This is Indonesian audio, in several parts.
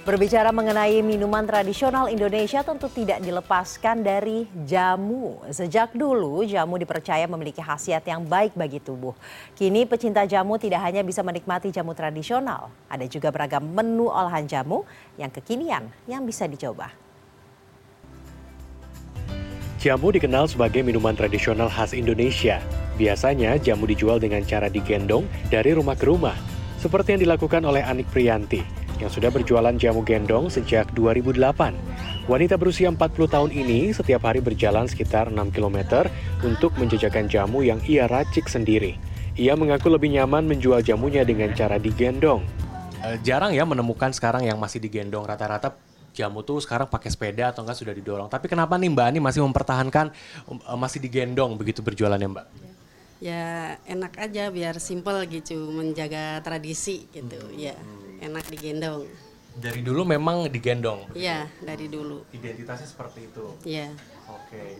Berbicara mengenai minuman tradisional Indonesia tentu tidak dilepaskan dari jamu. Sejak dulu jamu dipercaya memiliki khasiat yang baik bagi tubuh. Kini pecinta jamu tidak hanya bisa menikmati jamu tradisional, ada juga beragam menu olahan jamu yang kekinian yang bisa dicoba. Jamu dikenal sebagai minuman tradisional khas Indonesia. Biasanya jamu dijual dengan cara digendong dari rumah ke rumah, seperti yang dilakukan oleh Anik Priyanti yang sudah berjualan jamu gendong sejak 2008. Wanita berusia 40 tahun ini setiap hari berjalan sekitar 6 km untuk menjajakan jamu yang ia racik sendiri. Ia mengaku lebih nyaman menjual jamunya dengan cara digendong. Eh, jarang ya menemukan sekarang yang masih digendong rata-rata jamu tuh sekarang pakai sepeda atau enggak sudah didorong. Tapi kenapa nih Mbak Ani masih mempertahankan eh, masih digendong begitu berjualannya Mbak? Ya enak aja biar simple gitu menjaga tradisi gitu hmm. ya enak digendong. Dari dulu memang digendong? Iya, dari dulu. Identitasnya seperti itu? Iya. Oke.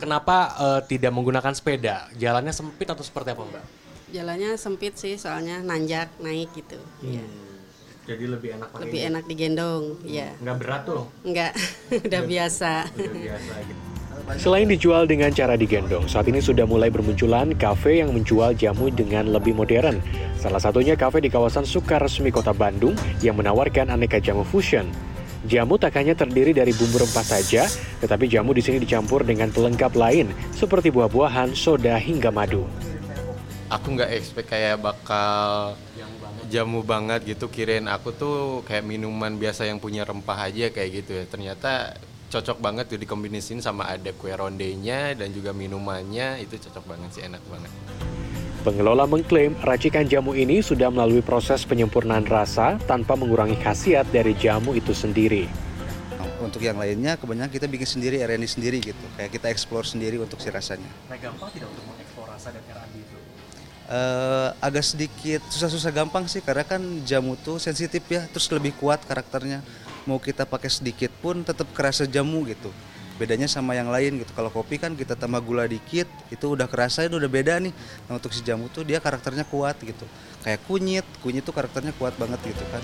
Kenapa uh, tidak menggunakan sepeda? Jalannya sempit atau seperti apa Mbak? Jalannya sempit sih, soalnya nanjak, naik gitu. Iya. Hmm. Jadi lebih enak Lebih enak digendong, iya. Hmm. Nggak berat tuh? Nggak, udah biasa. Udah biasa gitu. Selain dijual dengan cara digendong, saat ini sudah mulai bermunculan kafe yang menjual jamu dengan lebih modern. Salah satunya kafe di kawasan Sukaresmi Kota Bandung yang menawarkan aneka jamu fusion. Jamu tak hanya terdiri dari bumbu rempah saja, tetapi jamu di sini dicampur dengan pelengkap lain seperti buah-buahan, soda hingga madu. Aku nggak expect kayak bakal jamu banget gitu kirain aku tuh kayak minuman biasa yang punya rempah aja kayak gitu ya ternyata cocok banget tuh dikombinasiin sama ada kue rondenya dan juga minumannya itu cocok banget sih enak banget. Pengelola mengklaim racikan jamu ini sudah melalui proses penyempurnaan rasa tanpa mengurangi khasiat dari jamu itu sendiri. Untuk yang lainnya kebanyakan kita bikin sendiri R&D sendiri gitu. Kayak kita eksplor sendiri untuk si rasanya. Nah gampang tidak untuk mengeksplor rasa dan R&D itu? Uh, agak sedikit susah-susah gampang sih karena kan jamu tuh sensitif ya, terus lebih kuat karakternya mau kita pakai sedikit pun tetap kerasa jamu gitu. Bedanya sama yang lain gitu. Kalau kopi kan kita tambah gula dikit itu udah kerasa itu udah beda nih. Nah untuk si jamu tuh dia karakternya kuat gitu. Kayak kunyit kunyit tuh karakternya kuat banget gitu kan.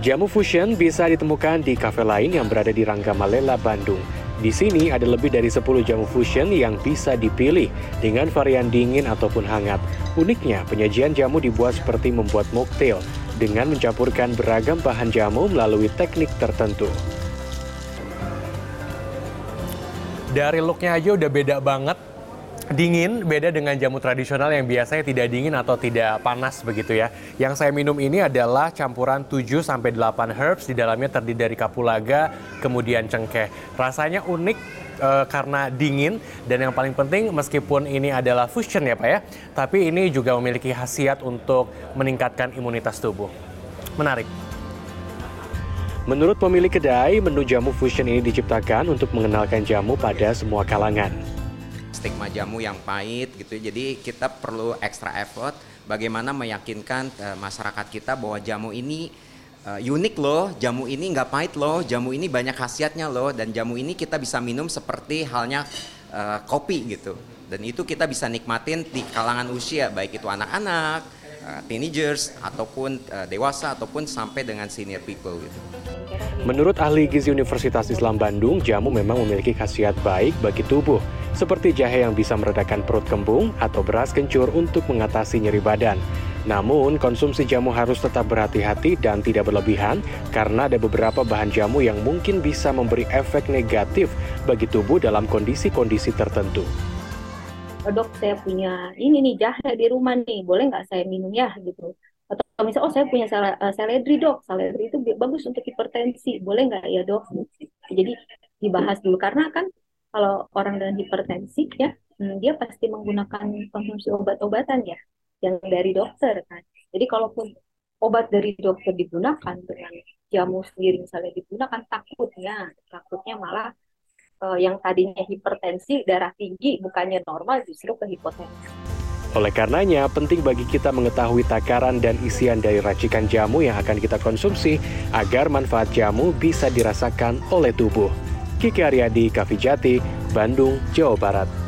Jamu fusion bisa ditemukan di kafe lain yang berada di Rangga Malela Bandung. Di sini ada lebih dari 10 jamu fusion yang bisa dipilih dengan varian dingin ataupun hangat. Uniknya, penyajian jamu dibuat seperti membuat mocktail dengan mencampurkan beragam bahan jamu melalui teknik tertentu. Dari looknya aja udah beda banget. Dingin beda dengan jamu tradisional yang biasanya tidak dingin atau tidak panas begitu ya. Yang saya minum ini adalah campuran 7 sampai 8 herbs di dalamnya terdiri dari kapulaga, kemudian cengkeh. Rasanya unik uh, karena dingin dan yang paling penting meskipun ini adalah fusion ya Pak ya, tapi ini juga memiliki khasiat untuk meningkatkan imunitas tubuh. Menarik. Menurut pemilik kedai, menu jamu fusion ini diciptakan untuk mengenalkan jamu pada semua kalangan. Stigma jamu yang pahit gitu, jadi kita perlu extra effort bagaimana meyakinkan uh, masyarakat kita bahwa jamu ini uh, unik loh, jamu ini nggak pahit loh, jamu ini banyak khasiatnya loh, dan jamu ini kita bisa minum seperti halnya uh, kopi gitu. Dan itu kita bisa nikmatin di kalangan usia, baik itu anak-anak, teenagers, ataupun uh, dewasa, ataupun sampai dengan senior people gitu. Menurut ahli gizi Universitas Islam Bandung, jamu memang memiliki khasiat baik bagi tubuh, seperti jahe yang bisa meredakan perut kembung atau beras kencur untuk mengatasi nyeri badan. Namun, konsumsi jamu harus tetap berhati-hati dan tidak berlebihan karena ada beberapa bahan jamu yang mungkin bisa memberi efek negatif bagi tubuh dalam kondisi-kondisi tertentu. Oh, dok, saya punya ini nih jahe di rumah nih, boleh nggak saya minum ya gitu? Atau misalnya, oh saya punya sel uh, seledri dok, seledri itu bagus untuk hipertensi, boleh nggak ya dok? Jadi dibahas dulu karena kan kalau orang dengan hipertensi ya, hmm, dia pasti menggunakan konsumsi obat-obatan ya yang dari dokter kan. Jadi kalaupun obat dari dokter digunakan dengan jamu sendiri misalnya digunakan takutnya takutnya malah uh, yang tadinya hipertensi darah tinggi bukannya normal justru ke hipotensi. Oleh karenanya, penting bagi kita mengetahui takaran dan isian dari racikan jamu yang akan kita konsumsi agar manfaat jamu bisa dirasakan oleh tubuh. Kiki Aryadi, Kavijati, Bandung, Jawa Barat.